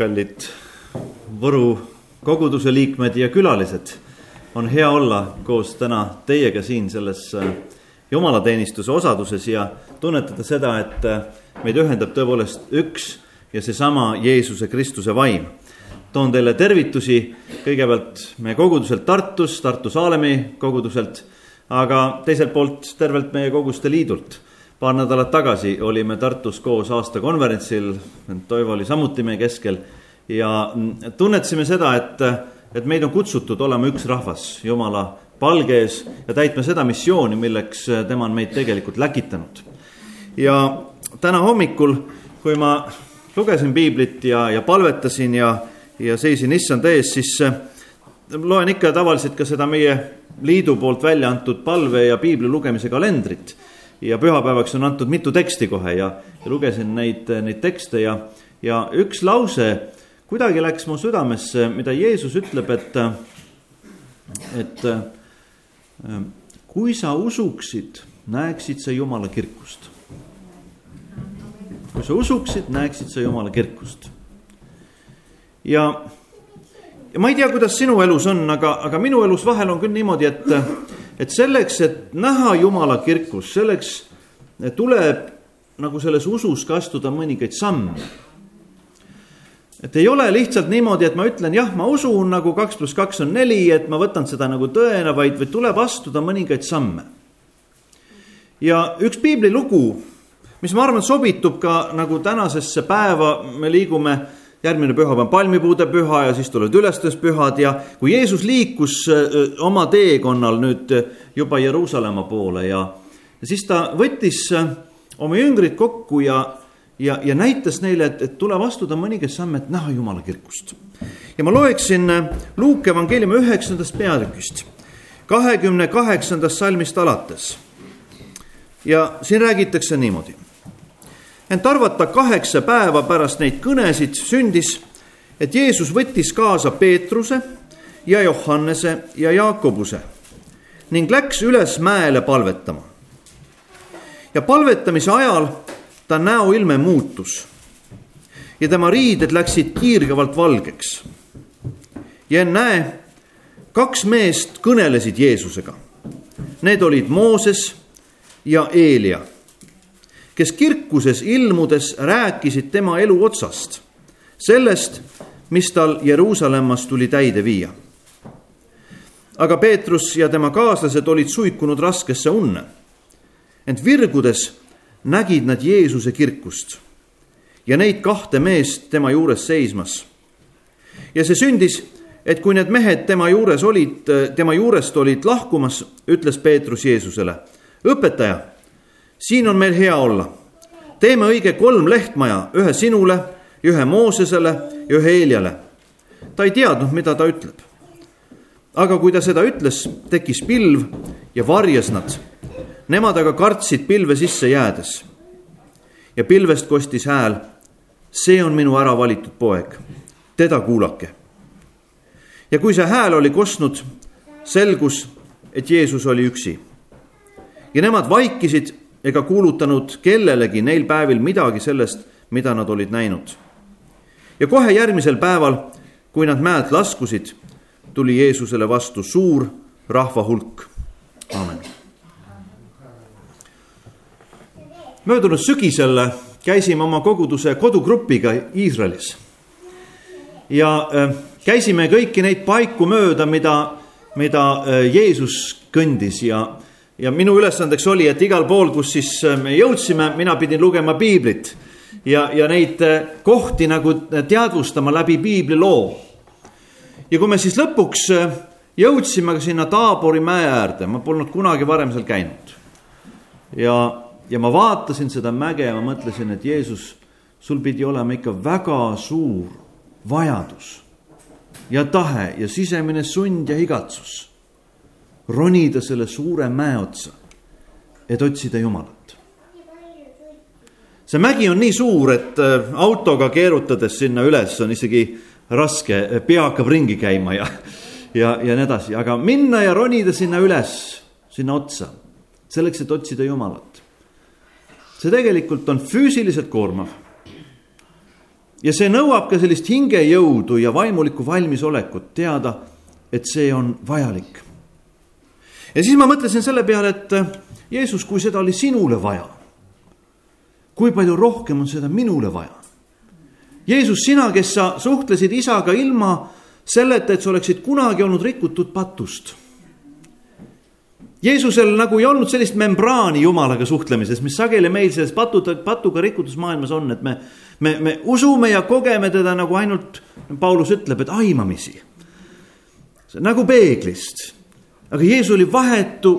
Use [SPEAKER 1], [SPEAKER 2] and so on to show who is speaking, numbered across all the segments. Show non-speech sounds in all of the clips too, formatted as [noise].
[SPEAKER 1] kallid Võru koguduse liikmed ja külalised. on hea olla koos täna teiega siin selles äh, jumalateenistuse osaduses ja tunnetada seda, et äh, meid ühendab tõepoolest üks ja seesama Jeesuse Kristuse vaim. toon teile tervitusi kõigepealt meie koguduselt Tartus, Tartu Saalemi koguduselt, aga teiselt poolt tervelt meie koguste liidult paar nädalat tagasi olime Tartus koos aastakonverentsil, Toivo oli samuti meie keskel ja tunnetasime seda, et, et meid on kutsutud olema üks rahvas Jumala palge ees ja täitma seda missiooni, milleks tema on meid tegelikult läkitanud. ja täna hommikul, kui ma lugesin piiblit ja, ja palvetasin ja, ja seisin issanda ees, siis loen ikka tavaliselt ka seda meie liidu poolt välja antud palve ja piibli lugemise kalendrit. Ja pühapäevaks on antud mitu teksti kohe ja, ja lugesin neid, neid tekste ja, ja üks lause kuidagi läks mu südamesse, mida Jeesus ütleb, et, et kui sa usuksid, näeksid sa Jumala kirkust. kui sa usuksid, näeksid sa Jumala kirkust. ja, ja ma ei tea, kuidas sinu elus on, aga, aga minu elus vahel on küll niimoodi, et, et selleks, et näha Jumala kirkust, selleks tuleb nagu selles usus ka astuda mõningaid samme et ei ole lihtsalt niimoodi, et ma ütlen jah, ma usun nagu kaks pluss kaks on neli, et ma võtan seda nagu tõena, vaid, vaid tuleb astuda mõningaid samme. ja üks piiblilugu, mis ma arvan, sobitub ka nagu tänasesse päeva, me liigume järgmine pühapäev on palmipuude püha ja siis tulevad ülestõuspühad ja kui Jeesus liikus oma teekonnal nüüd juba Jeruusalemma poole ja siis ta võttis oma jüngrid kokku ja ja, ja näitas neile, et, et tuleb astuda mõningaid samme, et näha Jumala kirkust. ja ma loeksin Luuke evangeeliumi üheksandast peatükist, kahekümne kaheksandast salmist alates. ja siin räägitakse niimoodi. Ent arvata kaheksa päeva pärast neid kõnesid sündis, et Jeesus võttis kaasa Peetruse ja Johannese ja Jaakobuse ning läks üles mäele palvetama. ja palvetamise ajal ta näoilme muutus ja tema riided läksid kiirgavalt valgeks. ja näe, kaks meest kõnelesid Jeesusega. Need olid Mooses ja Eelia, kes kirkuses ilmudes rääkisid tema elu otsast, sellest, mis tal Jeruusalemmas tuli täide viia. aga Peetrus ja tema kaaslased olid suikunud raskesse unne, ent virgudes nägid nad Jeesuse kirkust ja neid kahte meest tema juures seismas. ja see sündis, et kui need mehed tema juures olid, tema juurest olid lahkumas, ütles Peetrus Jeesusele, õpetaja, siin on meil hea olla. teeme õige kolm lehtmaja, ühe sinule, ühe Moosesele ja ühe Eeliale. ta ei teadnud, mida ta ütleb. aga kui ta seda ütles, tekkis pilv ja varjas nad Nemad aga kartsid pilve sisse jäädes. ja pilvest kostis hääl. see on minu ära valitud poeg, teda kuulake. ja kui see hääl oli kostnud, selgus, et Jeesus oli üksi. ja nemad vaikisid ega kuulutanud kellelegi neil päevil midagi sellest, mida nad olid näinud. ja kohe järgmisel päeval, kui nad mäelt laskusid, tuli Jeesusele vastu suur rahva hulk. aamen möödunud sügisel käisime oma koguduse kodugrupiga Iisraelis. ja äh, käisime kõiki neid paiku mööda, mida, mida äh, Jeesus kõndis ja, ja minu ülesandeks oli, et igal pool, kus siis äh, me jõudsime, mina pidin lugema piiblit. ja, ja neid kohti nagu teadvustama läbi piibli loo. ja kui me siis lõpuks jõudsime sinna Taabori mäe äärde, ma polnud kunagi varem seal käinud. ja ja ma vaatasin seda mäge ja ma mõtlesin, et Jeesus, sul pidi olema ikka väga suur vajadus ja tahe ja sisemine sund ja igatsus ronida selle suure mäe otsa, et otsida Jumalat. see mägi on nii suur, et äh, autoga keerutades sinna üles on isegi raske, pea hakkab ringi käima ja, ja, ja nii edasi, aga minna ja ronida sinna üles, sinna otsa, selleks, et otsida Jumalat see tegelikult on füüsiliselt koormav. ja see nõuab ka sellist hingejõudu ja vaimulikku valmisolekut teada, et see on vajalik. Ja siis ma mõtlesin selle peale, et Jeesus, kui seda oli sinule vaja, kui palju rohkem on seda minule vaja. Jeesus, sina, kes sa suhtlesid isaga ilma selleta, et sa oleksid kunagi olnud rikutud patust Jeesusel nagu ei olnud sellist membraani Jumalaga suhtlemises, mis sageli meil selles patuta, patuga rikutud maailmas on, et me, me, me usume ja kogeme teda nagu ainult, Paulus ütleb, et aimamisi. nagu peeglist. Aga Jeesus oli vahetu,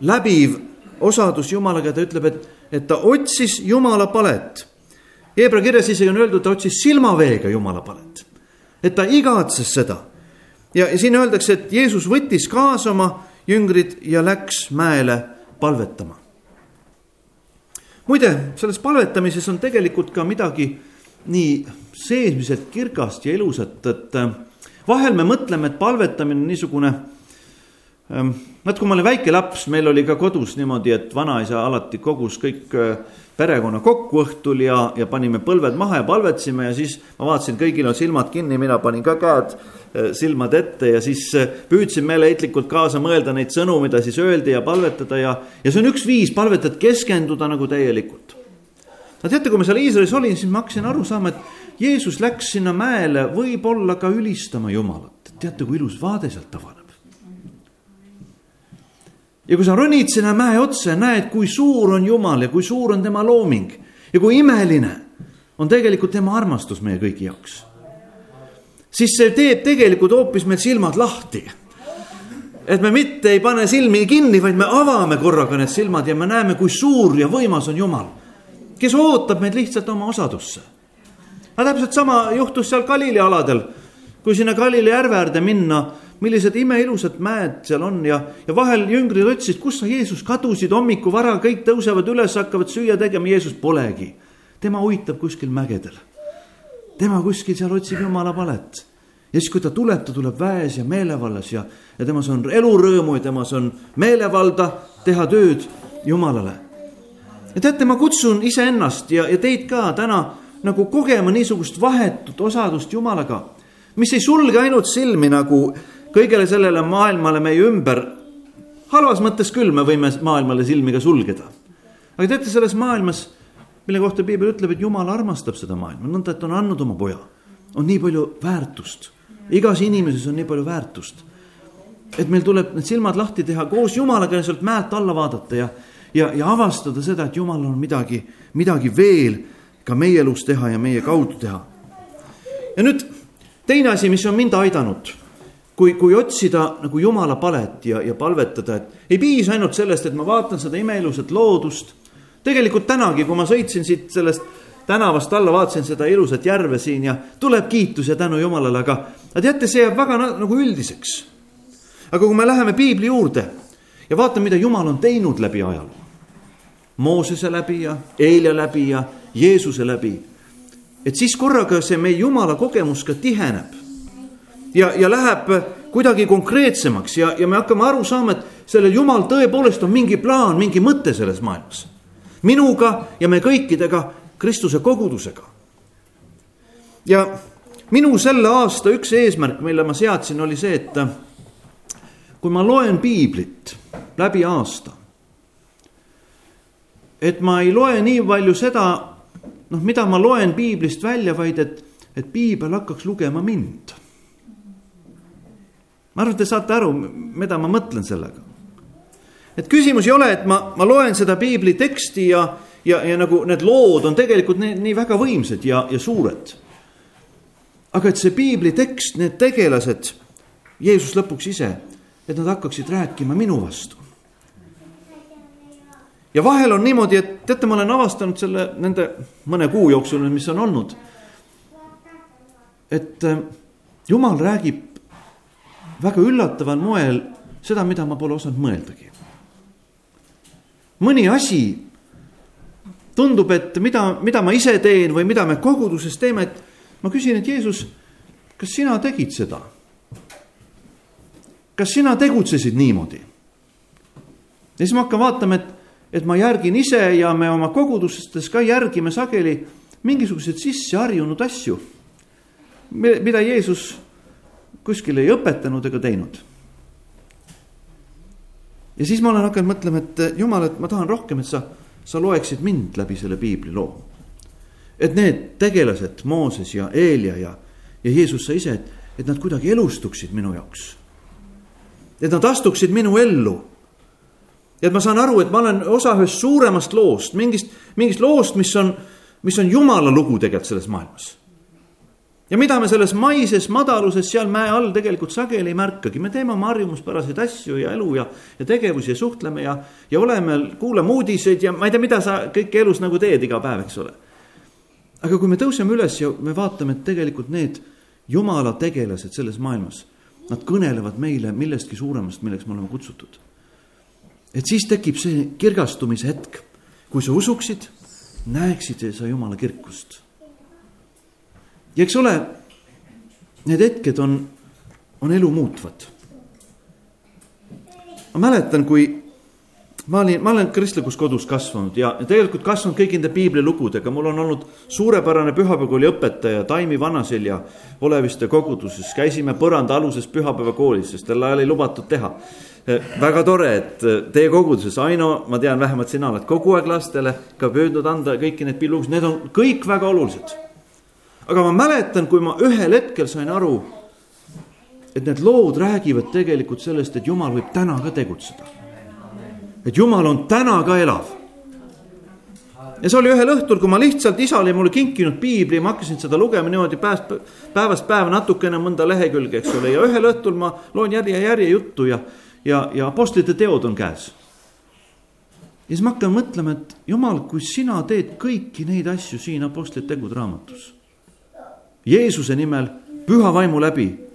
[SPEAKER 1] läbiv osadus Jumalaga, ta ütleb, et, et ta otsis Jumala palet. Hebra kirjas isegi on öeldud, ta otsis silmaveega Jumala palet. et ta igatses seda. ja, ja siin öeldakse, et Jeesus võttis kaasa oma jüngrid ja läks mäele palvetama. muide, selles palvetamises on tegelikult ka midagi nii seesmiselt kirgast ja ilusat, et äh, vahel me mõtleme, et palvetamine on niisugune vaat kui ma olin väike laps, meil oli ka kodus niimoodi, et vanaisa alati kogus kõik äh, perekonna kokku õhtul ja, ja panime põlved maha ja palvetasime ja siis ma vaatasin, kõigil on silmad kinni, mina panin ka käed Äh, silmad ette ja siis äh, püüdsin meeleheitlikult kaasa mõelda neid sõnu, mida siis öeldi ja palvetada ja, ja see on üks viis palvetada, keskenduda nagu täielikult. no teate, kui ma seal Iisraelis olin, siis ma hakkasin aru saama, et Jeesus läks sinna mäele võib-olla ka ülistama Jumalat. teate, kui ilus vaade sealt avaneb. Ja kui sa ronid sinna mäe otsa ja näed, kui suur on Jumal ja kui suur on tema looming ja kui imeline on tegelikult tema armastus meie kõigi jaoks siis see teeb tegelikult hoopis meil silmad lahti. et me mitte ei pane silmi kinni, vaid me avame korraga need silmad ja me näeme, kui suur ja võimas on Jumal, kes ootab meid lihtsalt oma osadusse. aga täpselt sama juhtus seal Galili aladel, kui sinna Galili järve äärde minna millised imeilusad mäed seal on ja, ja vahel jüngrid otsisid, kus sa Jeesus kadusid hommiku vara, kõik tõusevad üles, hakkavad süüa tegema, Jeesus polegi. tema uitab kuskil mägedel tema kuskil seal otsib jumala palet. ja siis, kui ta tuleb, ta tuleb väes ja meelevallas ja, ja temas on elurõõmu ja temas on meelevalda teha tööd Jumalale. ja teate, ma kutsun iseennast ja, ja teid ka täna nagu kogema niisugust vahetut osadust Jumalaga, mis ei sulge ainult silmi nagu kõigele sellele maailmale meie ümber. halvas mõttes küll me võime maailmale silmi ka sulgeda. aga teate, selles maailmas mille kohta piibel ütleb, et jumal armastab seda maailma, nõnda, et on andnud oma poja. on nii palju väärtust, igas inimeses on nii palju väärtust. et meil tuleb need silmad lahti teha, koos Jumalaga sealt mäelt alla vaadata ja, ja, ja avastada seda, et Jumalal on midagi, midagi veel ka meie elus teha ja meie kaudu teha. ja nüüd teine asi, mis on mind aidanud kui, kui otsida nagu jumala palet ja, ja palvetada, et ei piisa ainult sellest, et ma vaatan seda imeilusat loodust tegelikult tänagi, kui ma sõitsin siit sellest tänavast alla, vaatasin seda ilusat järve siin ja tuleb kiitus ja tänu Jumalale, aga, aga teate, see jääb väga nagu üldiseks. aga kui me läheme piibli juurde ja vaatame, mida Jumal on teinud läbi ajaloo. Moosese läbi ja Eelia läbi ja Jeesuse läbi. et siis korraga see meie Jumala kogemus ka tiheneb. Ja, ja läheb kuidagi konkreetsemaks ja, ja me hakkame aru saama, et sellel Jumal tõepoolest on mingi plaan, mingi mõte selles maailmas minuga ja me kõikidega Kristuse kogudusega. ja minu selle aasta üks eesmärk, mille ma seadsin, oli see, et kui ma loen piiblit läbi aasta, et ma ei loe nii palju seda, noh, mida ma loen piiblist välja, vaid et, et piibel hakkaks lugema mind. Ma arvan, et te saate aru, mida ma mõtlen sellega et küsimus ei ole, et ma, ma loen seda piibli teksti ja, ja, ja nagu need lood on tegelikult nii, nii väga võimsad ja, ja suured. aga et see piibli tekst, need tegelased, Jeesus lõpuks ise, et nad hakkaksid rääkima minu vastu. ja vahel on niimoodi, et teate, ma olen avastanud selle nende mõne kuu jooksul, mis on olnud. et äh, jumal räägib väga üllataval moel seda, mida ma pole osanud mõeldagi mõni asi tundub, et mida, mida ma ise teen või mida me koguduses teeme, et ma küsin, et Jeesus, kas sina tegid seda? kas sina tegutsesid niimoodi? ja siis ma hakkan vaatama, et, et ma järgin ise ja me oma kogudustes ka järgime sageli mingisuguseid sisseharjunud asju, mida Jeesus kuskil ei õpetanud ega teinud. ja siis ma olen hakanud mõtlema, et jumal, et ma tahan rohkem, et sa, sa loeksid mind läbi selle piibli loo. et need tegelased, Mooses ja Eelia ja, ja Jeesus sa ise, et, et nad kuidagi elustuksid minu jaoks. et nad astuksid minu ellu et ma saan aru, et ma olen osa ühest suuremast loost, mingist, mingist loost, mis on, mis on jumala lugu tegelikult selles maailmas. Ja mida me selles maises madaluses seal mäe all tegelikult sageli ei märkagi, me teeme oma harjumuspäraseid asju ja elu ja, ja tegevusi ja suhtleme ja, ja oleme, kuulame uudiseid ja ma ei tea, mida sa kõike elus nagu teed iga päev, eks ole. aga kui me tõuseme üles ja me vaatame, et tegelikult need jumala tegelased selles maailmas, nad kõnelevad meile millestki suuremast, milleks me oleme kutsutud et siis tekib see kirgastumise hetk, kui sa usuksid, näeksid sa Jumala kirkust. Ja eks ole, need hetked on, on elu muutvad. ma mäletan, kui ma olin, ma olen kristlikus kodus kasvanud ja tegelikult kasvanud kõigi nende piiblilugudega, mul on olnud suurepärane pühapäevakooli õpetaja Taimi Vanaselja Oleviste koguduses, käisime põrandaaluses pühapäevakoolis, sest tol ajal ei lubatud teha. Eh, väga tore, et teie koguduses, Aino, ma tean, vähemalt sina oled kogu aeg lastele ka püüdnud anda kõiki neid pillugusid, need on kõik väga olulised. Aga ma mäletan, kui ma ühel hetkel sain aru, et need lood räägivad tegelikult sellest, et Jumal võib täna ka tegutseda. et Jumal on täna ka elav. ja see oli ühel õhtul, kui ma lihtsalt, isa oli mulle kinkinud piibli, ma hakkasin seda lugema niimoodi päevast, päevast päeva natukene mõnda lehekülge, eks ole, ja ühel õhtul ma loen järje järje juttu ja ja, ja apostlite teod on käes. ja siis ma hakkan mõtlema, et jumal, kui sina teed kõiki neid asju siin Apostlite tegude raamatus. Jeesuse nimel, püha vaimu läbi.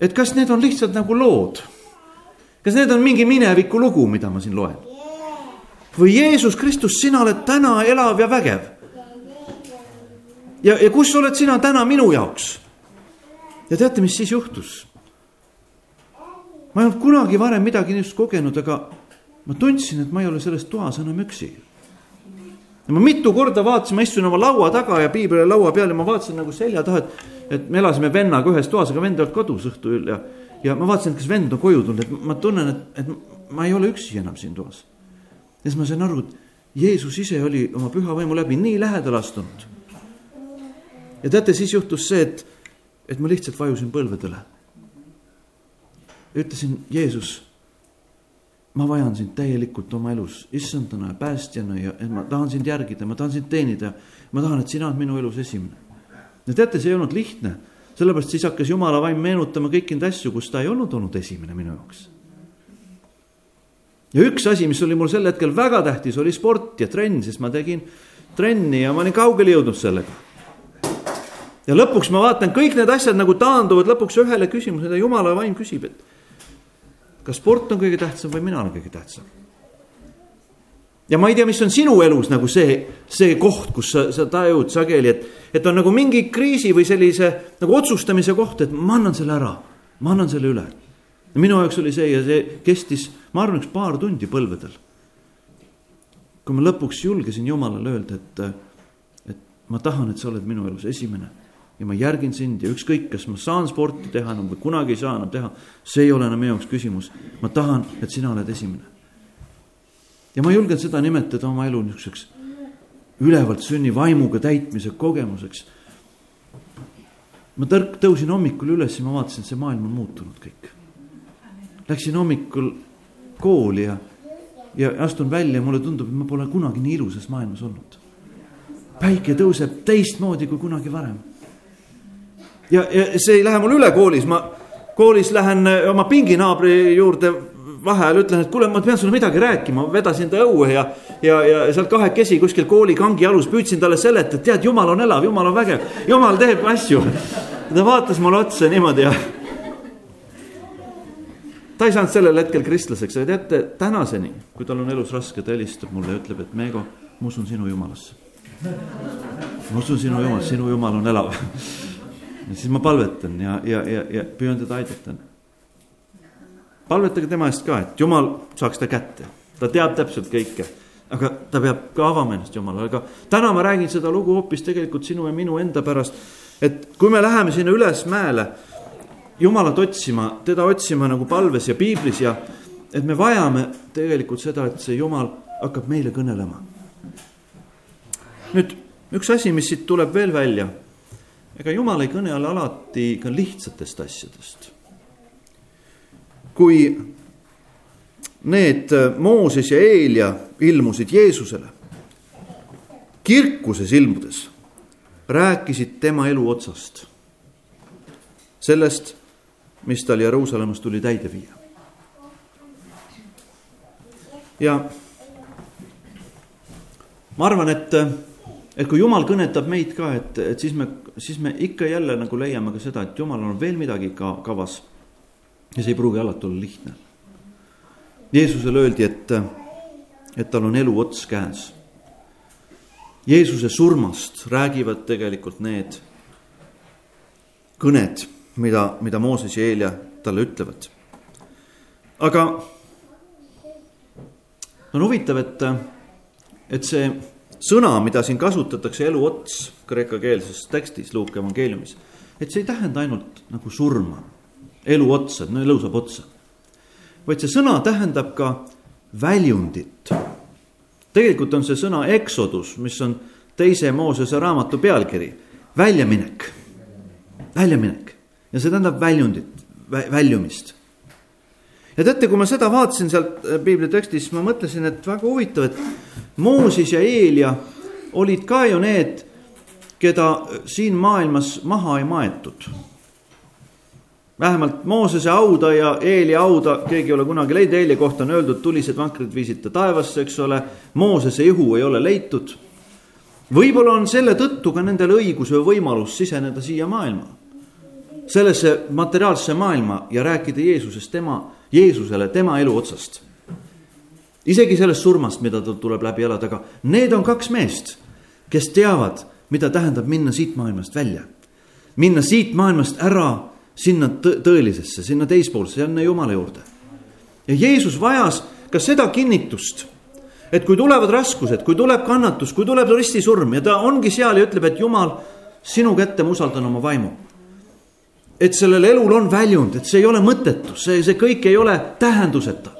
[SPEAKER 1] et kas need on lihtsalt nagu lood? kas need on mingi mineviku lugu, mida ma siin loen? või Jeesus Kristus, sina oled täna elav ja vägev. ja, ja kus oled sina täna minu jaoks? ja teate, mis siis juhtus? ma ei olnud kunagi varem midagi niisugust kogenud, aga ma tundsin, et ma ei ole selles toas enam üksi. Ja ma mitu korda vaatasin, ma istusin oma laua taga ja piibel oli laua peal ja ma vaatasin nagu selja taha, et, et me elasime vennaga ühes toas, aga vend ei olnud kodus õhtul ja, ja ma vaatasin, et kas vend on koju tulnud, et ma tunnen, et, et ma ei ole üksi enam siin toas. ja siis ma sain aru, et Jeesus ise oli oma püha vaimu läbi nii lähedale astunud. ja teate, siis juhtus see, et, et ma lihtsalt vajusin põlvedele ütlesin, Jeesus, ma vajan sind täielikult oma elus, issandana ja päästjana ja ma tahan sind järgida, ma tahan sind teenida. ma tahan, et sina oled minu elus esimene. ja teate, see ei olnud lihtne, sellepärast siis hakkas jumala vaim meenutama kõiki neid asju, kus ta ei olnud olnud esimene minu jaoks. ja üks asi, mis oli mul sel hetkel väga tähtis, oli sport ja trenn, sest ma tegin trenni ja ma olin kaugele jõudnud sellega ja lõpuks ma vaatan, kõik need asjad nagu taanduvad lõpuks ühele küsimusele, jumala vaim küsib, et kas sport on kõige tähtsam või mina olen kõige tähtsam? ja ma ei tea, mis on sinu elus nagu see, see koht, kus sa, sa tajud sageli, et, et on nagu mingi kriisi või sellise nagu otsustamise koht, et ma annan selle ära, ma annan selle üle. minu jaoks oli see ja see kestis, ma arvan, üks paar tundi põlvedel. kui ma lõpuks julgesin Jumalale öelda, et, et ma tahan, et sa oled minu elus esimene ja ma järgin sind ja ükskõik, kas ma saan sporti teha enam või kunagi ei saa enam teha, see ei ole enam minu jaoks küsimus. ma tahan, et sina oled esimene. ja ma julgen seda nimetada oma elu niisuguseks ülevalt sünni vaimuga täitmise kogemuseks. ma tõrk-, tõusin hommikul üles ja ma vaatasin, et see maailm on muutunud kõik. Läksin hommikul kooli ja, ja astun välja ja mulle tundub, et ma pole kunagi nii ilusas maailmas olnud. päike tõuseb teistmoodi kui kunagi varem ja, ja see ei lähe mul üle koolis, ma koolis lähen äh, oma pinginaabri juurde vaheajal ütlen, et kuule, ma pean sulle midagi rääkima, vedasin ta õue ja, ja, ja sealt kahekesi kuskil kooli kangi alus püüdsin talle seletada, et tead, jumal on elav, jumal on vägev, jumal teeb asju. ta vaatas mulle otsa niimoodi ja. ta ei saanud sellel hetkel kristlaseks, aga teate, tänaseni, kui tal on elus raske, ta helistab mulle ja ütleb, et Meego, ma usun sinu jumalasse. ma usun sinu jumalasse, sinu jumal on elav ja siis ma palvetan ja, ja, ja, ja püüan teda aidata. palvetage tema eest ka, et jumal saaks ta kätte, ta teab täpselt kõike. aga ta peab ka avama ennast Jumalale, aga täna ma räägin seda lugu hoopis tegelikult sinu ja minu enda pärast. et kui me läheme sinna üles mäele Jumalat otsima, teda otsima nagu palves ja piiblis ja et me vajame tegelikult seda, et see Jumal hakkab meile kõnelema. nüüd üks asi, mis siit tuleb veel välja. Ega Jumal ei kõnele alati ka lihtsatest asjadest. kui need Mooses ja Eelia ilmusid Jeesusele, kirkuses ilmudes rääkisid tema elu otsast. sellest, mis tal Jeruusalemmas tuli täide viia. ja ma arvan, et, et kui jumal kõnetab meid ka, et, et siis me, siis me ikka jälle nagu leiame ka seda, et jumalal on veel midagi ka kavas. ja see ei pruugi alati olla lihtne. Jeesusele öeldi, et, et tal on elu ots käes. Jeesuse surmast räägivad tegelikult need kõned, mida, mida Mooses ja Eelia talle ütlevad. aga on huvitav, et et see sõna, mida siin kasutatakse eluots kreekakeelses tekstis Luuke evangeeliumis, et see ei tähenda ainult nagu surma, elu otsa, no elu saab otsa. vaid see sõna tähendab ka väljundit. tegelikult on see sõna eksodus, mis on teise Moosese raamatu pealkiri, väljaminek, väljaminek ja see tähendab väljundit, väljumist ja teate, kui ma seda vaatasin sealt äh, piibli tekstist, siis ma mõtlesin, et väga huvitav, et Mooses ja Eelia olid ka ju need, keda siin maailmas maha ei maetud. vähemalt Moosese hauda ja Eelia hauda keegi ei ole kunagi leidnud, Eelia kohta on öeldud, tulised vankrid viisid ta taevasse, eks ole. Moosese ihu ei ole leitud. võib-olla on selle tõttu ka nendel õigus või võimalus siseneda siia maailma. sellesse materiaalsesse maailma ja rääkida Jeesusest tema Jeesusele tema elu otsast. Isegi sellest surmast, mida tal tuleb läbi elada, aga need on kaks meest, kes teavad, mida tähendab minna siit maailmast välja. minna siit maailmast ära sinna tõelisesse, sinna teispoolse, sinna Jumala juurde. ja Jeesus vajas ka seda kinnitust, et kui tulevad raskused, kui tuleb kannatus, kui tuleb ristisurm ja ta ongi seal ja ütleb, et Jumal, sinu kätte ma usaldan oma vaimu et sellel elul on väljund, et see ei ole mõttetu, see, see kõik ei ole tähenduseta.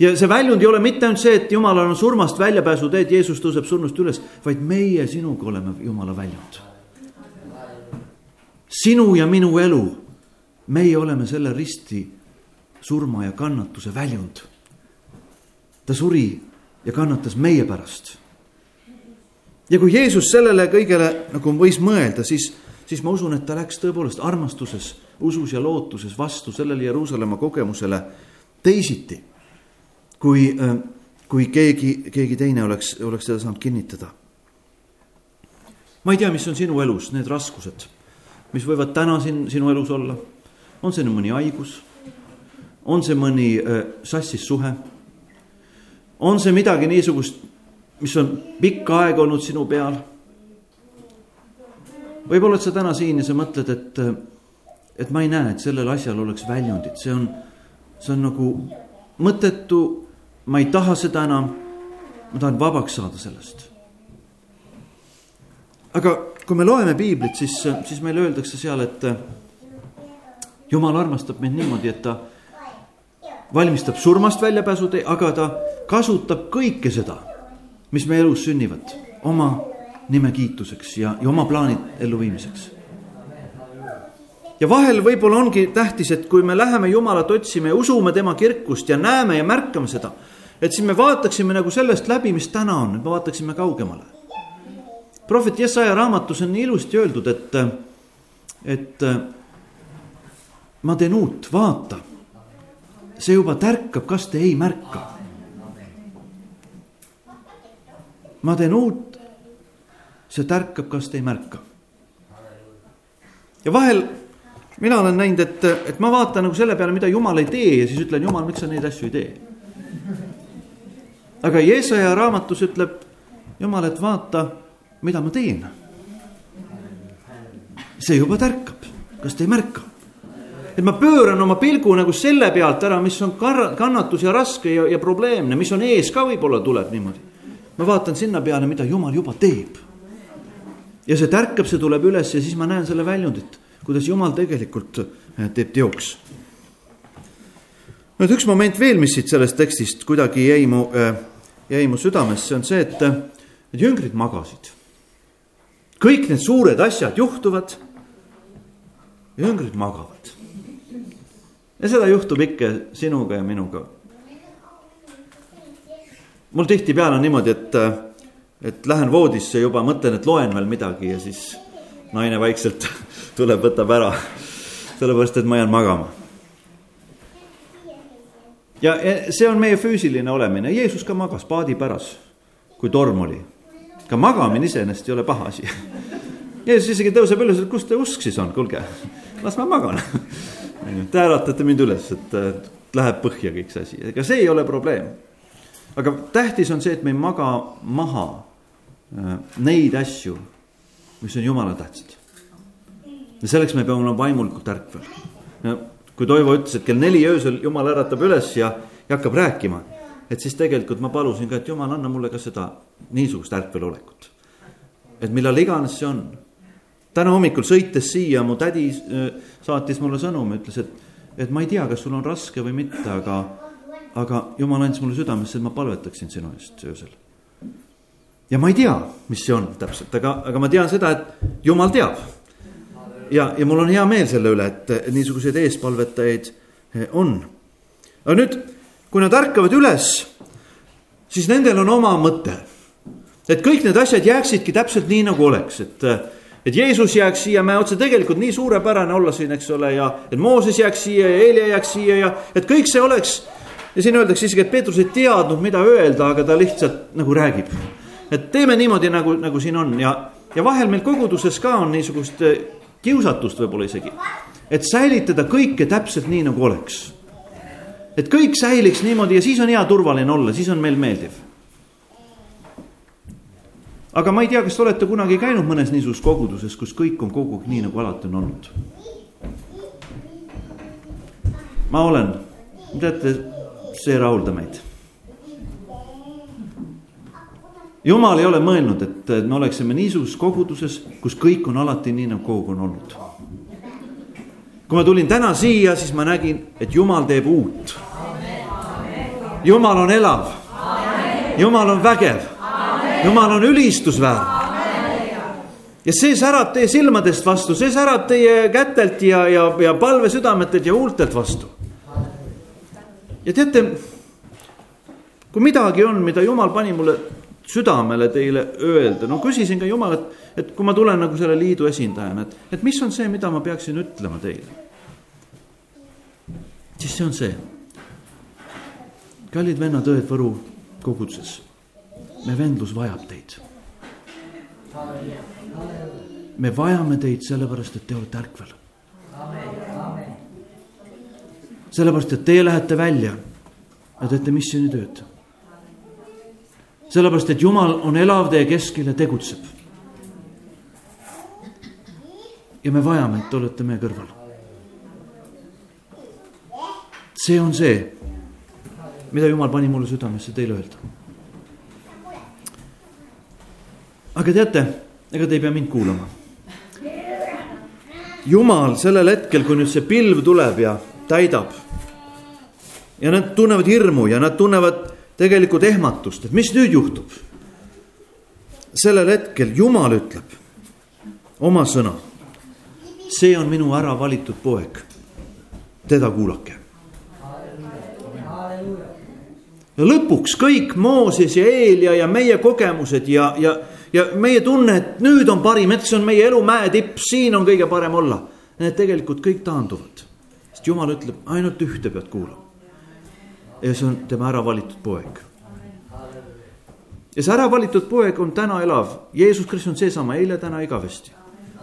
[SPEAKER 1] Ja see väljund ei ole mitte ainult see, et jumalal on surmast väljapääsu teed, Jeesus tõuseb surnust üles, vaid meie sinuga oleme jumala väljund. sinu ja minu elu, meie oleme selle risti surma ja kannatuse väljund. ta suri ja kannatas meie pärast. ja kui Jeesus sellele kõigele nagu võis mõelda, siis siis ma usun, et ta läks tõepoolest armastuses, usus ja lootuses vastu sellele Jeruusalemma kogemusele teisiti, kui, äh, kui keegi, keegi teine oleks, oleks seda saanud kinnitada. ma ei tea, mis on sinu elus need raskused, mis võivad täna siin sinu elus olla. on see mõni haigus? on see mõni äh, sassis suhe? on see midagi niisugust, mis on pikka aega olnud sinu peal võib-olla oled sa täna siin ja sa mõtled, et, et ma ei näe, et sellel asjal oleks väljundit, see on, see on nagu mõttetu, ma ei taha seda enam. ma tahan vabaks saada sellest. aga kui me loeme piiblit, siis, siis meile öeldakse seal, et jumal armastab meid niimoodi, et ta valmistab surmast väljapääsu tee, aga ta kasutab kõike seda, mis meie elus sünnivad, oma nime kiituseks ja, ja oma plaanid elluviimiseks. ja vahel võib-olla ongi tähtis, et kui me läheme Jumalat otsima ja usume tema kirkust ja näeme ja märkame seda, et siis me vaataksime nagu sellest läbi, mis täna on, et me vaataksime kaugemale. prohvet Jesaja raamatus on nii ilusti öeldud, et, et ma teen uut, vaata. see juba tärkab, kas te ei märka? ma teen uut, see tärkab, kas te ei märka. ja vahel mina olen näinud, et, et ma vaatan nagu selle peale, mida jumal ei tee ja siis ütlen, jumal, miks sa neid asju ei tee. Aga Jeesaja raamatus ütleb jumal, et vaata, mida ma teen. see juba tärkab, kas te ei märka? et ma pööran oma pilgu nagu selle pealt ära, mis on kannatus ja raske ja, ja probleemne, mis on ees ka võib-olla tuleb niimoodi. ma vaatan sinna peale, mida jumal juba teeb. ja see tärkab, see tuleb üles ja siis ma näen selle väljundit, kuidas jumal tegelikult eh, teeb teoks. nüüd üks moment veel, mis siit sellest tekstist kuidagi jäi mu, eh, jäi mu südamesse, on see, et, et jüngrid magasid. kõik need suured asjad juhtuvad. jüngrid magavad ja seda juhtub ikka sinuga ja minuga. mul tihtipeale on niimoodi, et, et lähen voodisse juba, mõtlen, et loen veel midagi ja siis naine vaikselt [laughs] tuleb, võtab ära. sellepärast, et ma jään magama. Ja see on meie füüsiline olemine, Jeesus ka magas paadipäras, kui torm oli. ka magamine iseenesest ei ole paha asi. [laughs] Jeesus isegi tõuseb üles, et kus teie usk siis on, kuulge, las ma magan [laughs] Te äratate mind üles, et läheb põhja kõik see asi, ega see ei ole probleem. aga tähtis on see, et me ei maga maha äh, neid asju, mis on jumala tähtsad. ja selleks me peame olema vaimulikult ärkvel. Kui Toivo ütles, et kell neli öösel jumal äratab üles ja, ja hakkab rääkima, et siis tegelikult ma palusin ka, et jumal, anna mulle ka seda niisugust ärkvelolekut. et millal iganes see on täna hommikul sõites siia, mu tädi äh, saatis mulle sõnumi, ütles, et, et ma ei tea, kas sul on raske või mitte, aga, aga jumal andis mulle südamesse, et ma palvetaksin sinu eest öösel. ja ma ei tea, mis see on täpselt, aga, aga ma tean seda, et jumal teab. Ja, ja mul on hea meel selle üle, et niisuguseid eespalvetajaid eh, on. aga nüüd, kui nad ärkavad üles, siis nendel on oma mõte. et kõik need asjad jääksidki täpselt nii, nagu oleks, et et Jeesus jääks siia mäe otsa, tegelikult nii suurepärane olla siin, eks ole, ja et Mooses jääks siia ja Eelia jääks siia ja et kõik see oleks. ja siin öeldakse isegi, et Peetrus ei teadnud, mida öelda, aga ta lihtsalt nagu räägib. et teeme niimoodi, nagu, nagu siin on ja, ja vahel meil koguduses ka on niisugust eh, kiusatust võib-olla isegi. et säilitada kõike täpselt nii, nagu oleks. et kõik säiliks niimoodi ja siis on hea turvaline olla, siis on meil meeldiv aga ma ei tea, kas te olete kunagi käinud mõnes niisuguses koguduses, kus kõik on kogu aeg nii, nagu alati on olnud? ma olen, teate, see ei rahulda meid. Jumal ei ole mõelnud, et me oleksime niisuguses koguduses, kus kõik on alati nii, nagu kogu on olnud. kui ma tulin täna siia, siis ma nägin, et Jumal teeb uut. Jumal on elav. Jumal on vägev jumal on ülistusväärne. ja see särab teie silmadest vastu, see särab teie kätelt ja, ja, ja palvesüdametelt ja huultelt vastu. ja teate, kui midagi on, mida jumal pani mulle südamele teile öelda, no küsisin ka jumalat, et kui ma tulen nagu selle liidu esindajana, et, et mis on see, mida ma peaksin ütlema teile. siis see on see. kallid vennad-õed Võru koguduses me vendlus vajab teid. me vajame teid sellepärast, et te olete ärkvel. sellepärast, et teie lähete välja ja teete missioonitööd. Sellepärast, et Jumal on elav teie keskel ja tegutseb. ja me vajame, et te olete meie kõrval. see on see, mida Jumal pani mulle südamesse teile öelda aga teate, ega te ei pea mind kuulama. jumal sellel hetkel, kui nüüd see pilv tuleb ja täidab. ja nad tunnevad hirmu ja nad tunnevad tegelikult ehmatust, et mis nüüd juhtub. sellel hetkel Jumal ütleb oma sõna. see on minu ära valitud poeg, teda kuulake ja lõpuks kõik Mooses ja Eelia ja meie kogemused ja, ja, ja meie tunne, et nüüd on parim hetk, see on meie elu mäetipp, siin on kõige parem olla. Need tegelikult kõik taanduvad, sest jumal ütleb, ainult ühte pead kuulama. Ja see on tema ära valitud poeg. ja see ära valitud poeg on täna elav, Jeesus Kristus on seesama eile, täna, igavesti.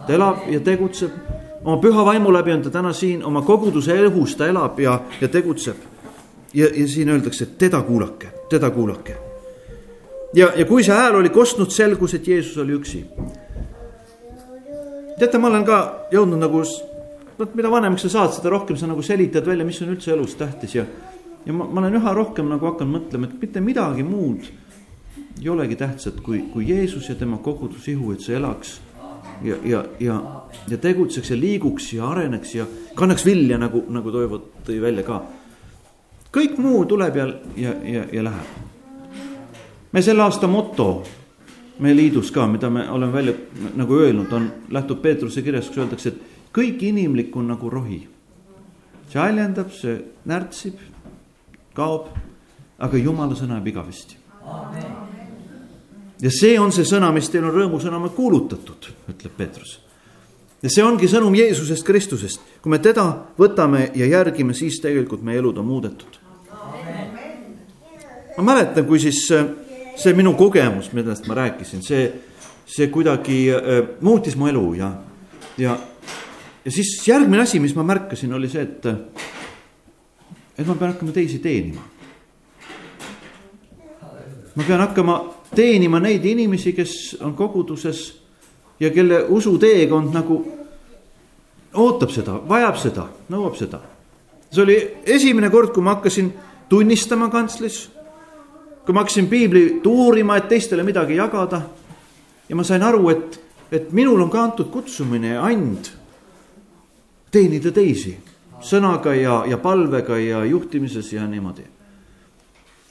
[SPEAKER 1] ta elab ja tegutseb, oma püha vaimu läbi on ta täna siin, oma koguduse elus ta elab ja, ja tegutseb. ja, ja siin öeldakse, et teda kuulake, teda kuulake ja, ja kui see hääl oli kostnud, selgus, et Jeesus oli üksi. teate, ma olen ka jõudnud nagu vot mida vanemaks sa saad, seda rohkem sa nagu selitad välja, mis on üldse elus tähtis ja. Ja ma, ma olen üha rohkem nagu hakanud mõtlema, et mitte midagi muud ei olegi tähtsat kui, kui Jeesus ja tema kogudusihu, et see elaks. ja, ja, ja, ja tegutseks ja liiguks ja areneks ja kannaks vilja, nagu, nagu Toivo tõi välja ka. kõik muu tuleb ja, ja, ja, ja läheb. me selle aasta moto meie liidus ka, mida me oleme välja nagu öelnud, on, lähtub Peetruse kirjast, kus öeldakse, et kõik inimlik on nagu rohi. see haljendab, see närtsib, kaob, aga jumala sõna jääb igavesti. ja see on see sõna, mis teil on rõõmusõna kuulutatud, ütleb Peetrus. ja see ongi sõnum Jeesusest Kristusest, kui me teda võtame ja järgime, siis tegelikult meie elud on muudetud. ma mäletan, kui siis see minu kogemus, millest ma rääkisin, see, see kuidagi äh, muutis mu elu ja, ja, ja siis järgmine asi, mis ma märkasin, oli see, et, et ma pean hakkama teisi teenima. ma pean hakkama teenima neid inimesi, kes on koguduses ja kelle usuteekond nagu ootab seda, vajab seda, nõuab seda. see oli esimene kord, kui ma hakkasin tunnistama kantslis kui ma hakkasin piiblit uurima, et teistele midagi jagada. ja ma sain aru, et, et minul on ka antud kutsumine ja and teenida teisi sõnaga ja, ja palvega ja juhtimises ja niimoodi.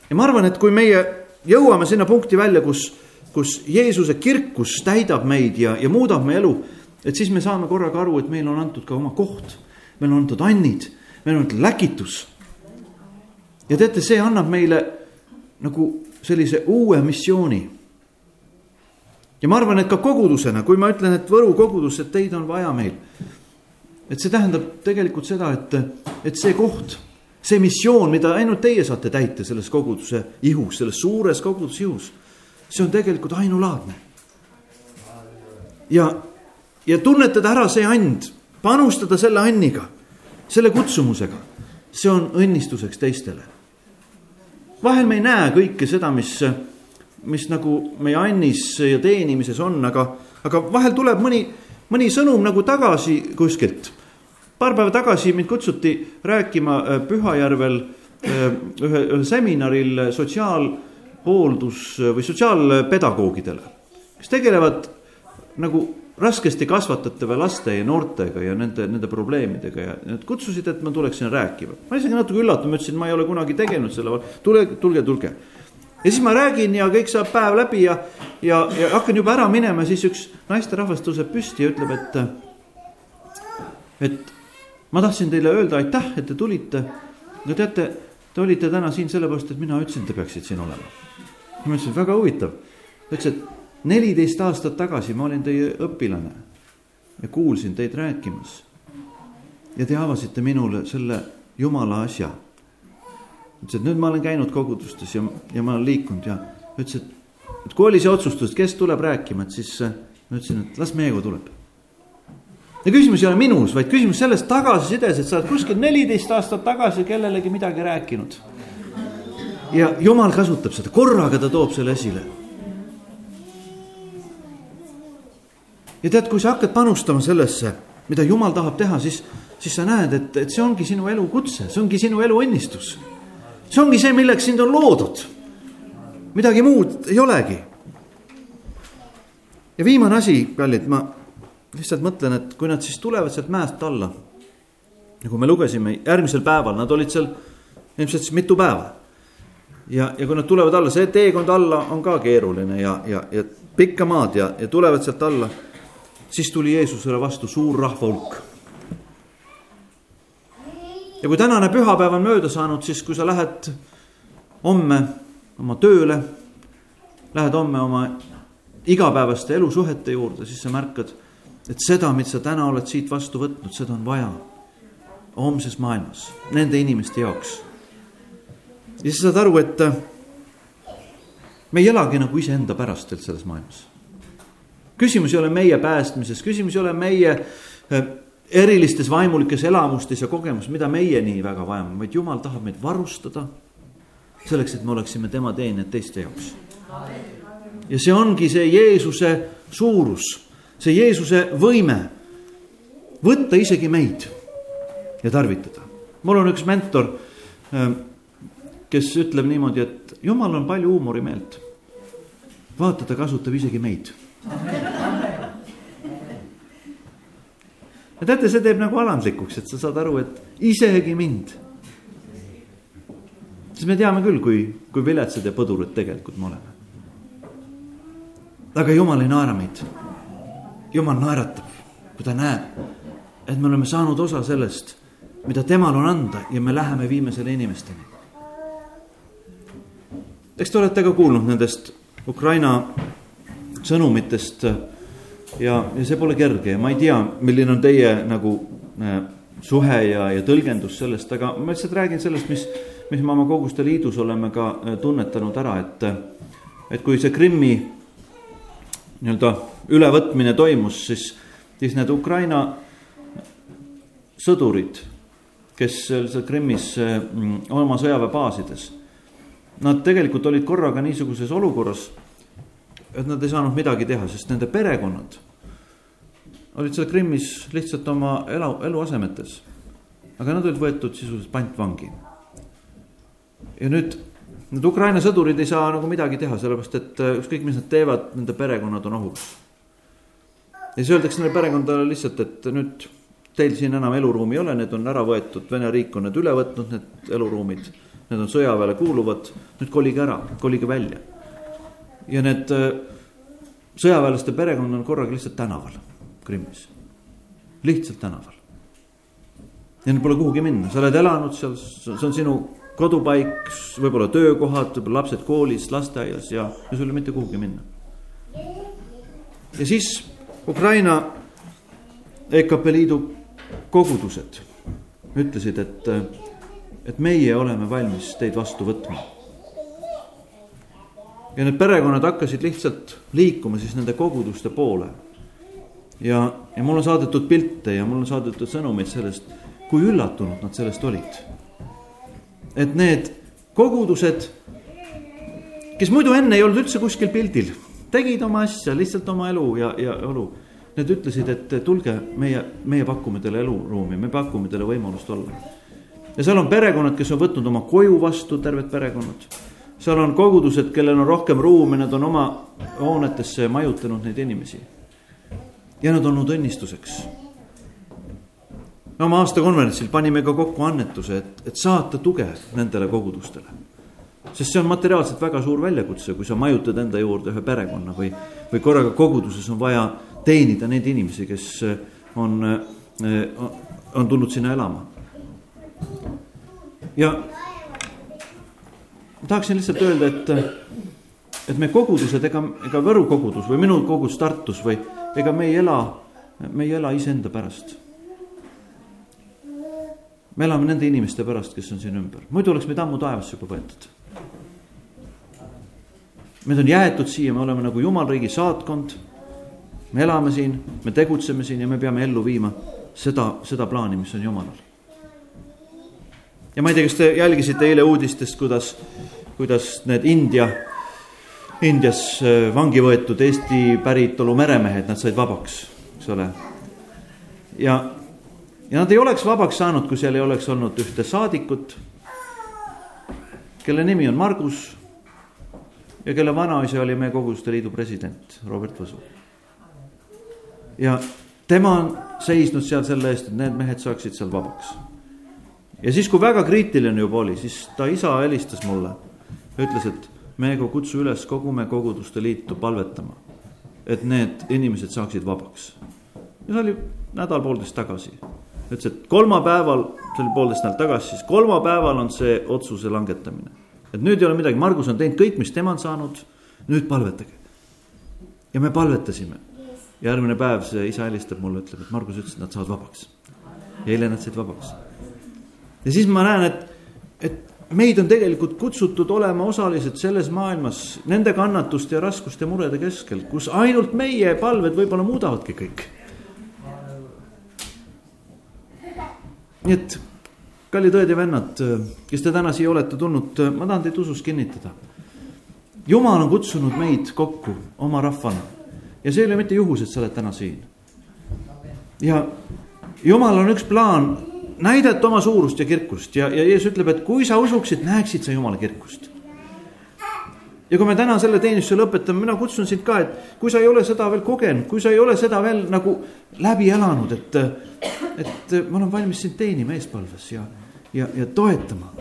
[SPEAKER 1] ja ma arvan, et kui meie jõuame sinna punkti välja, kus, kus Jeesuse kirkus täidab meid ja, ja muudab meie elu, et siis me saame korraga aru, et meile on antud ka oma koht, meil on antud annid, meil on antud läkitus. ja teate, see annab meile nagu sellise uue missiooni. ja ma arvan, et ka kogudusena, kui ma ütlen, et Võru kogudus, et teid on vaja meil. Et see tähendab tegelikult seda, et, et see koht, see missioon, mida ainult teie saate täita selles koguduse ihus, selles suures koguduse ihus. see on tegelikult ainulaadne. ja, ja tunnetada ära see and, panustada selle anniga, selle kutsumusega, see on õnnistuseks teistele vahel me ei näe kõike seda, mis, mis nagu meie annis ja teenimises on, aga, aga vahel tuleb mõni, mõni sõnum nagu tagasi kuskilt. paar päeva tagasi mind kutsuti rääkima äh, Pühajärvel äh, ühe, ühel seminaril sotsiaalhooldus või sotsiaalpedagoogidele, kes tegelevad nagu raskesti kasvatatava laste ja noortega ja nende, nende probleemidega ja nad kutsusid, et ma tuleksin rääkima. ma isegi natuke üllatunud, ma ütlesin, ma ei ole kunagi tegelenud selle, tule, tulge, tulge. Ja siis ma räägin ja kõik saab päev läbi ja, ja, ja hakkan juba ära minema, siis üks naisterahvas tõuseb püsti ja ütleb, et, et ma tahtsin teile öelda aitäh, et te tulite. no teate, te olite täna siin sellepärast, et mina ütlesin, te peaksite siin olema. ma ütlesin, väga huvitav. ta ütles, et neliteist aastat tagasi ma olin teie õpilane ja kuulsin teid rääkimas. ja te avasite minule selle jumala asja. Ütles, et nüüd ma olen käinud kogudustes ja, ja ma olen liikunud ja ütles, et, et kui oli see otsustus, et kes tuleb rääkima, et siis äh, ma ütlesin, et las Meego tuleb. ja küsimus ei ole minus, vaid küsimus selles tagasisides, et sa oled kuskil neliteist aastat tagasi kellelegi midagi rääkinud. ja jumal kasutab seda, korraga ta toob selle esile ja tead, kui sa hakkad panustama sellesse, mida jumal tahab teha, siis, siis sa näed, et, et see ongi sinu elukutse, see ongi sinu elu õnnistus. See ongi see, milleks sind on loodud. midagi muud ei olegi. ja viimane asi, kallid, ma lihtsalt mõtlen, et kui nad siis tulevad sealt mäest alla. nagu me lugesime, järgmisel päeval, nad olid seal ilmselt siis mitu päeva. ja, ja kui nad tulevad alla, see teekond alla on ka keeruline ja, ja, ja pikka maad ja, ja tulevad sealt alla siis tuli Jeesusele vastu suur rahva hulk. Ja kui tänane pühapäev on mööda saanud, siis kui sa lähed homme oma tööle, lähed homme oma igapäevaste elusuhete juurde, siis sa märkad, et seda, mida sa täna oled siit vastu võtnud, seda on vaja homses maailmas, nende inimeste jaoks. ja siis saad aru, et me ei elagi nagu iseenda pärast selles maailmas küsimus ei ole meie päästmises, küsimus ei ole meie äh, erilistes vaimulikes elamustes ja kogemus, mida meie nii väga vajame, vaid jumal tahab meid varustada. selleks, et me oleksime tema teenijad teiste jaoks. ja see ongi see Jeesuse suurus, see Jeesuse võime. võtta isegi meid ja tarvitada. mul on üks mentor, ähm, kes ütleb niimoodi, et jumal on palju huumorimeelt. vaata, ta kasutab isegi meid. Ja teate, see teeb nagu alandlikuks, et sa saad aru, et isegi mind. siis me teame küll, kui, kui viletsad ja põdurid tegelikult me oleme. aga jumal ei naera meid. jumal naeratab, kui ta näeb, et me oleme saanud osa sellest, mida temal on anda ja me läheme, viime selle inimesteni. eks te olete ka kuulnud nendest Ukraina sõnumitest ja, ja see pole kerge. Ja ma ei tea, milline on teie nagu äh, suhe ja, ja tõlgendus sellest, aga ma lihtsalt räägin sellest, mis, mis me oma koguste liidus oleme ka äh, tunnetanud ära, et, et kui see Krimmi nii-öelda ülevõtmine toimus, siis, siis need Ukraina sõdurid, kes seal Krimmis äh, oma sõjaväebaasides, nad tegelikult olid korraga niisuguses olukorras, et nad ei saanud midagi teha, sest nende perekonnad olid seal Krimmis lihtsalt oma elu, eluasemetes. aga nad olid võetud sisuliselt pantvangi. ja nüüd need Ukraina sõdurid ei saa nagu midagi teha, sellepärast et äh, ükskõik, mis nad teevad, nende perekonnad on ohus. ja siis öeldakse neile perekondadele lihtsalt, et nüüd teil siin enam eluruumi ei ole, need on ära võetud, Vene riik on need üle võtnud, need eluruumid. Need on sõjaväele kuuluvad, nüüd kolige ära, kolige välja. Ja need äh, sõjaväelaste perekond on korraga lihtsalt tänaval Krimmis, lihtsalt tänaval. ja neil pole kuhugi minna, sa oled elanud seal, see on sinu kodupaik, võib-olla töökohad, võib-olla lapsed koolis, lasteaias ja, ja sul ei ole mitte kuhugi minna. ja siis Ukraina EKP Liidu kogudused ütlesid, et, et meie oleme valmis teid vastu võtma. Ja need perekonnad hakkasid lihtsalt liikuma siis nende koguduste poole ja, ja mulle on saadetud pilte ja mulle on saadetud sõnumeid sellest, kui üllatunud nad sellest olid. et need kogudused, kes muidu enne ei olnud üldse kuskil pildil, tegid oma asja, lihtsalt oma elu ja, ja elu. Need ütlesid, et tulge, meie, meie pakume teile eluruumi, me pakume teile võimalust olla. ja seal on perekonnad, kes on võtnud oma koju vastu, terved perekonnad. Seal on kogudused, kellel on rohkem ruumi, nad on oma hoonetesse majutanud neid inimesi ja nad olnud õnnistuseks. oma aastakonverentsil panime ka kokku annetuse, et, et saata tuge nendele kogudustele. sest see on materiaalselt väga suur väljakutse, kui sa majutad enda juurde ühe perekonna või, või korraga koguduses on vaja teenida neid inimesi, kes on, on tulnud sinna elama. ja ma tahaksin lihtsalt öelda, et, et me kogudused, ega, ega Võru kogudus või minu kogudus Tartus või ega me ei ela, me ei ela iseenda pärast. me elame nende inimeste pärast, kes on siin ümber, muidu oleks meid ammu taevasse juba võetud. meid on jäetud siia, me oleme nagu jumalriigi saatkond. me elame siin, me tegutseme siin ja me peame ellu viima seda, seda plaani, mis on jumalal. ja ma ei tea, kas te jälgisite eile uudistest, kuidas, kuidas need India Indias äh, vangi võetud Eesti päritolu meremehed, nad said vabaks, eks ole. ja, ja nad ei oleks vabaks saanud, kui seal ei oleks olnud ühte saadikut, kelle nimi on Margus ja kelle vanaisa oli meie Koguduste Liidu president Robert Võsu. ja tema on seisnud seal selle eest, et need mehed saaksid seal vabaks. ja siis, kui väga kriitiline juba oli, siis ta isa helistas mulle, ütles, et me ka kutsu üles kogu me koguduste liitu palvetama, et need inimesed saaksid vabaks. ja see oli nädal-poolteist tagasi. ütles, et kolmapäeval, see oli poolteist nädalat tagasi, siis kolmapäeval on see otsuse langetamine. et nüüd ei ole midagi, Margus on teinud kõik, mis tema on saanud, nüüd palvetage. ja me palvetasime. järgmine päev see isa helistab mulle, ütleb, et Margus ütles, et nad saavad vabaks. ja eile nad said vabaks. ja siis ma näen, et, et meid on tegelikult kutsutud olema osalised selles maailmas nende kannatuste ja raskuste murede keskel, kus ainult meie palved võib-olla muudavadki kõik. nii et kallid õed ja vennad, kes te täna siia olete tulnud, ma tahan teid usus kinnitada. jumal on kutsunud meid kokku oma rahvana ja see ei ole mitte juhus, et sa oled täna siin. ja jumal on üks plaan näidata oma suurust ja kirkust ja, ja Jeesus ütleb, et kui sa usuksid, näeksid sa Jumala kirkust. ja kui me täna selle teenistuse lõpetame, mina kutsun sind ka, et kui sa ei ole seda veel kogenud, kui sa ei ole seda veel nagu läbi elanud, et, et ma olen valmis sind teenima eespalves ja, ja, ja toetama.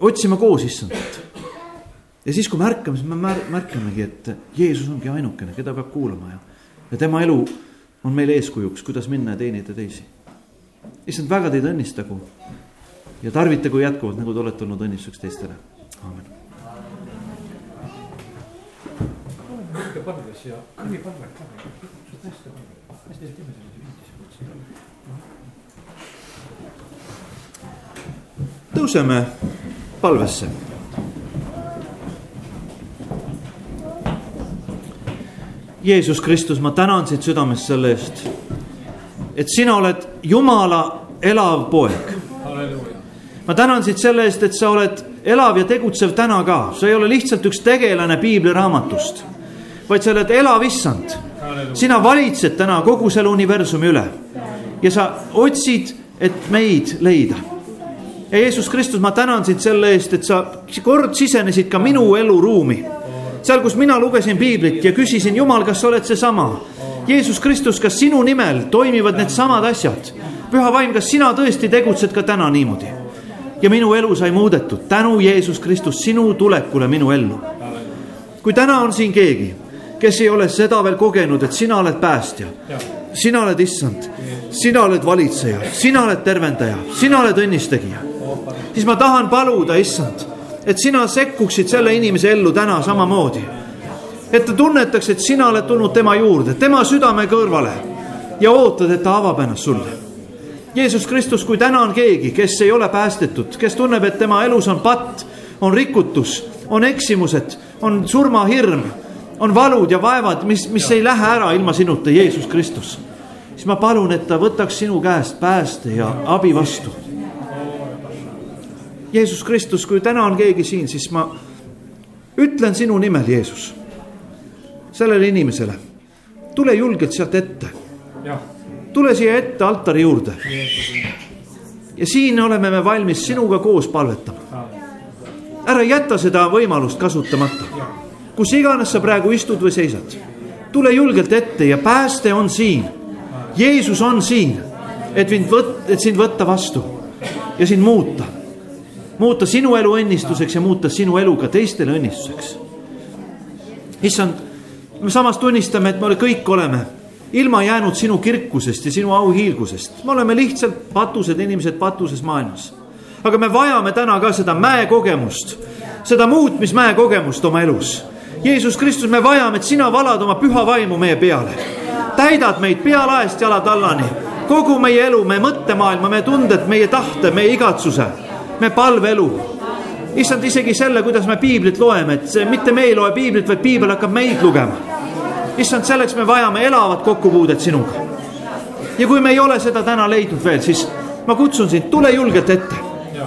[SPEAKER 1] otsima koos issandat. ja siis, kui me ärkame, siis me mär, märkamegi, et Jeesus ongi ainukene, keda peab kuulama ja, ja tema elu on meile eeskujuks, kuidas minna ja teenida teisi issand, väga teid õnnistagu ja tarvitagu jätkuvalt, nagu te olete olnud õnnistuseks teistele, aamen.
[SPEAKER 2] väike palves ja kõnipalve ka, hästi palve, hästi teeme selle viitis.
[SPEAKER 1] tõuseme palvesse. Jeesus Kristus, ma tänan sind südamest selle eest et sina oled Jumala elav poeg. ma tänan sind selle eest, et sa oled elav ja tegutsev täna ka, sa ei ole lihtsalt üks tegelane piibliraamatust, vaid sa oled elav issand. sina valitsed täna kogu selle universumi üle ja sa otsid, et meid leida. ja Jeesus Kristus, ma tänan sind selle eest, et sa kord sisenesid ka minu eluruumi. seal, kus mina lugesin piiblit ja küsisin, Jumal, kas sa oled seesama Jeesus Kristus, kas sinu nimel toimivad needsamad asjad? püha vaim, kas sina tõesti tegutsed ka täna niimoodi? ja minu elu sai muudetud tänu Jeesus Kristus sinu tulekule minu ellu. kui täna on siin keegi, kes ei ole seda veel kogenud, et sina oled päästja, sina oled issand, sina oled valitseja, sina oled tervendaja, sina oled õnnistegija, siis ma tahan paluda, issand, et sina sekkuksid selle inimese ellu täna samamoodi et ta tunnetaks, et sina oled tulnud tema juurde, tema südame kõrvale ja ootad, et ta avab ennast sulle. Jeesus Kristus, kui täna on keegi, kes ei ole päästetud, kes tunneb, et tema elus on patt, on rikutus, on eksimused, on surmahirm, on valud ja vaevad, mis, mis ei lähe ära ilma sinuta, Jeesus Kristus. siis ma palun, et ta võtaks sinu käest pääste ja abi vastu. Jeesus Kristus, kui täna on keegi siin, siis ma ütlen sinu nimel, Jeesus sellele inimesele. tule julgelt sealt ette. tule siia ette altari juurde. ja siin oleme me valmis sinuga koos palvetama. ära jäta seda võimalust kasutamata. kus iganes sa praegu istud või seisad, tule julgelt ette ja pääste on siin. Jeesus on siin, et mind võt-, et sind võtta vastu ja sind muuta. muuta sinu elu õnnistuseks ja muuta sinu elu ka teistele õnnistuseks. issand me samas tunnistame, et me kõik oleme ilma jäänud sinu kirkusest ja sinu auhiilgusest. me oleme lihtsalt patused inimesed patuses maailmas. aga me vajame täna ka seda mäekogemust, seda muutmismäe kogemust oma elus. Jeesus Kristus, me vajame, et sina valad oma püha vaimu meie peale. täidad meid pealaest jalad allani, kogu meie elu, meie mõttemaailma, meie tunded, meie tahte, meie igatsuse, meie palveelu issand, isegi selle, kuidas me piiblit loeme, et see mitte me ei loe piiblit, vaid piibel hakkab meid lugema issand, selleks me vajame elavat kokkupuudet sinuga. ja kui me ei ole seda täna leidnud veel, siis ma kutsun sind, tule julgelt ette.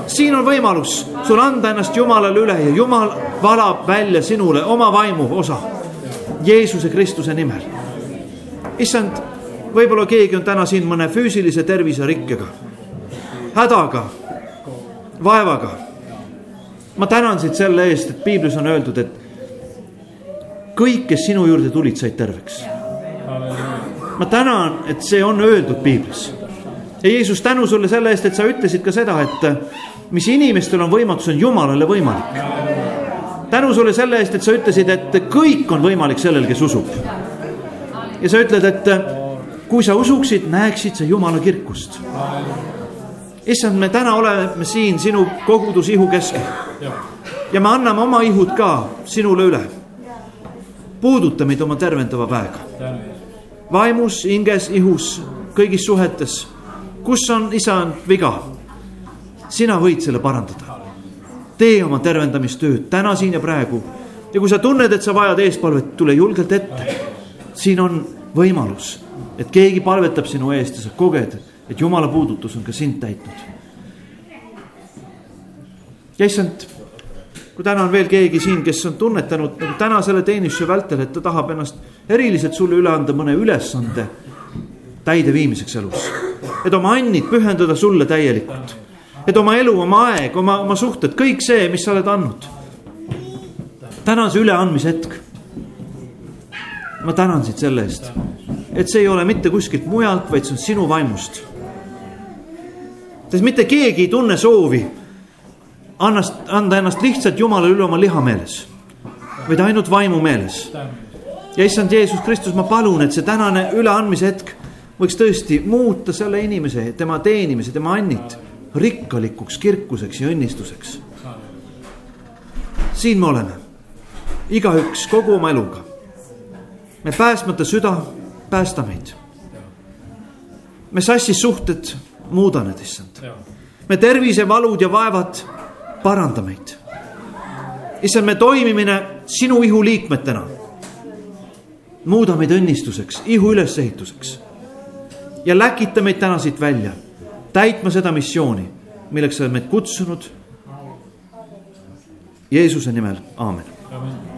[SPEAKER 1] siin on võimalus sul anda ennast Jumalale üle ja Jumal valab välja sinule oma vaimu osa. Jeesuse Kristuse nimel. issand, võib-olla keegi on täna siin mõne füüsilise terviserikkega, hädaga, vaevaga. Ma tänan sind selle eest, et piiblis on öeldud, et kõik, kes sinu juurde tulid, said terveks. ma tänan, et see on öeldud piiblis. ja Jeesus, tänu sulle selle eest, et sa ütlesid ka seda, et mis inimestel on võimatu, see on Jumalale võimalik. tänu sulle selle eest, et sa ütlesid, et kõik on võimalik sellel, kes usub. ja sa ütled, et kui sa usuksid, näeksid sa Jumala kirkust. Issand, me täna oleme siin sinu kogudusihu keskel ja me anname oma ihud ka sinule üle puuduta meid oma tervendava väega. vaimus, hinges, ihus, kõigis suhetes, kus on isand viga, sina võid selle parandada. tee oma tervendamistööd täna, siin ja praegu. ja kui sa tunned, et sa vajad eespalvet, tule julgelt ette. siin on võimalus, et keegi palvetab sinu eest ja sa koged, et jumala puudutus on ka sind täitnud. ja issand kui täna on veel keegi siin, kes on tunnetanud nagu täna selle teenistuse vältel, et ta tahab ennast eriliselt sulle üle anda mõne ülesande täideviimiseks elus. et oma annid pühendada sulle täielikult. et oma elu, oma aeg, oma, oma suhted, kõik see, mis sa oled andnud. täna on see üleandmise hetk. ma tänan sind selle eest, et see ei ole mitte kuskilt mujalt, vaid see on sinu vaimust. Sest mitte keegi ei tunne soovi annast, anda ennast lihtsalt Jumalale üle oma liha meeles, vaid ainult vaimu meeles. ja issand Jeesus Kristus, ma palun, et see tänane üleandmise hetk võiks tõesti muuta selle inimese, tema teenimise, tema annid rikkalikuks kirkuseks ja õnnistuseks. siin me oleme, igaüks kogu oma eluga. me päästmata süda, päästa meid. me sassis suhted, muuda need, issand. me tervisevalud ja vaevad, paranda meid. issand, me toimimine sinu ihu liikmetena. muuda meid õnnistuseks, ihu ülesehituseks ja läkita meid täna siit välja, täitma seda missiooni, milleks sa oled meid kutsunud. Jeesuse nimel, aamen.
[SPEAKER 2] amin